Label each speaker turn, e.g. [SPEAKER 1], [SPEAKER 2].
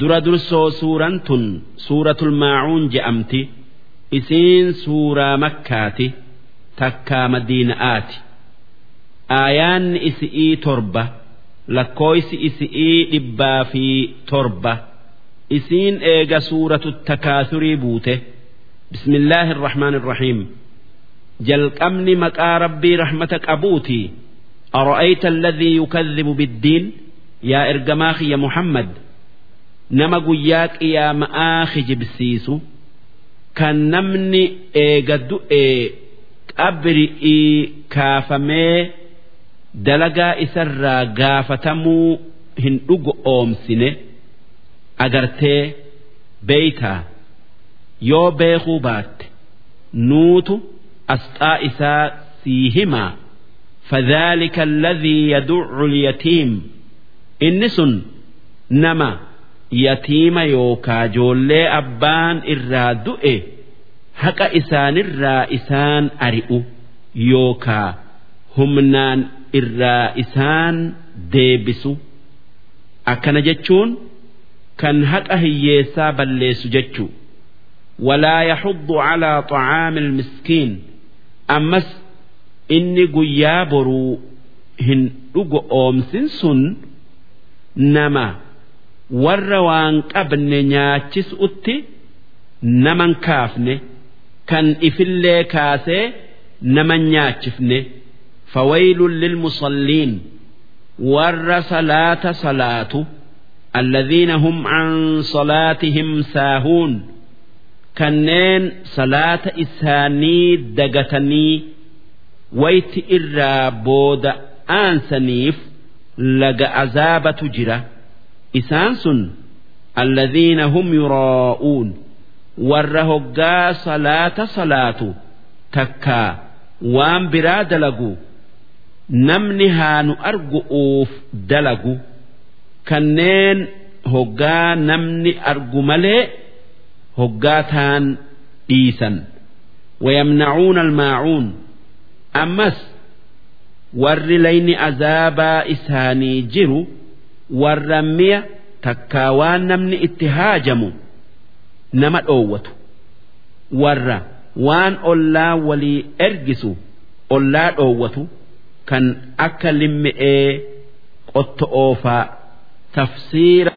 [SPEAKER 1] dura dursoo suuraan tun suuratul maacuun je'amti isiin suuraa makkaati takkaa madiina'aati aayaanni isi'ii torba lakkooysi isi'ii dhibbaa fi torba isiin eega suuratu takaasurii buute bismillaahi irrahmaan irrahiim jalqabni maqaa rabbii rahmata qabuutii أرأيت الذي يكذب بالدين يا إرجماخ يا محمد nama guyyaa qiyaamaa kijibsiisu kan namni eega du'ee qabri'ii kaafamee dalagaa isarraa gaafatamuu hin dhugu oomsine agartee beeytaa yoo beekuu baatte nuutu asxaa isaa sii himaa فذلك الذي يدع اليتيم إنس نما yatiima yookaa joollee abbaan irraa du'e haqa isaanirraa isaan ari'u yookaa humnaan irraa isaan deebisu. Akkana jechuun kan haqa hiyyeessaa balleessu jechuu. Walaa yaxuddu calaa طacaami ilmiskiin ammas inni guyyaa boruu hin dhugo oomsin sun nama warra waan qabne nyaachisuutti naman kaafne kan ifillee kaasee naman nyaachifne fawaylun lilmusalliin warra salaata salaatu الذين هم عن صلاتهم ساهون kanneen salaata isaanii dagatanii wayti irraa booda aansaniif laga azaabatu jira isaan sun alladhiina hum yuraa'uun warra hoggaa salaata salaatu takkaa waan biraa dalagu namni haa nu argu'uuf dalagu kanneen hoggaa namni argu malee hoggaa taan dhiisan. Wayamnacuuna almaacuun. Ammas warri layni azaabaa isaanii jiru warra mi'a takkaa waan namni itti haajamu nama dhoowwatu. Warra waan ollaa walii ergisu ollaa dhoowwatu kan akka limmi'ee qotto oofaa tafsiira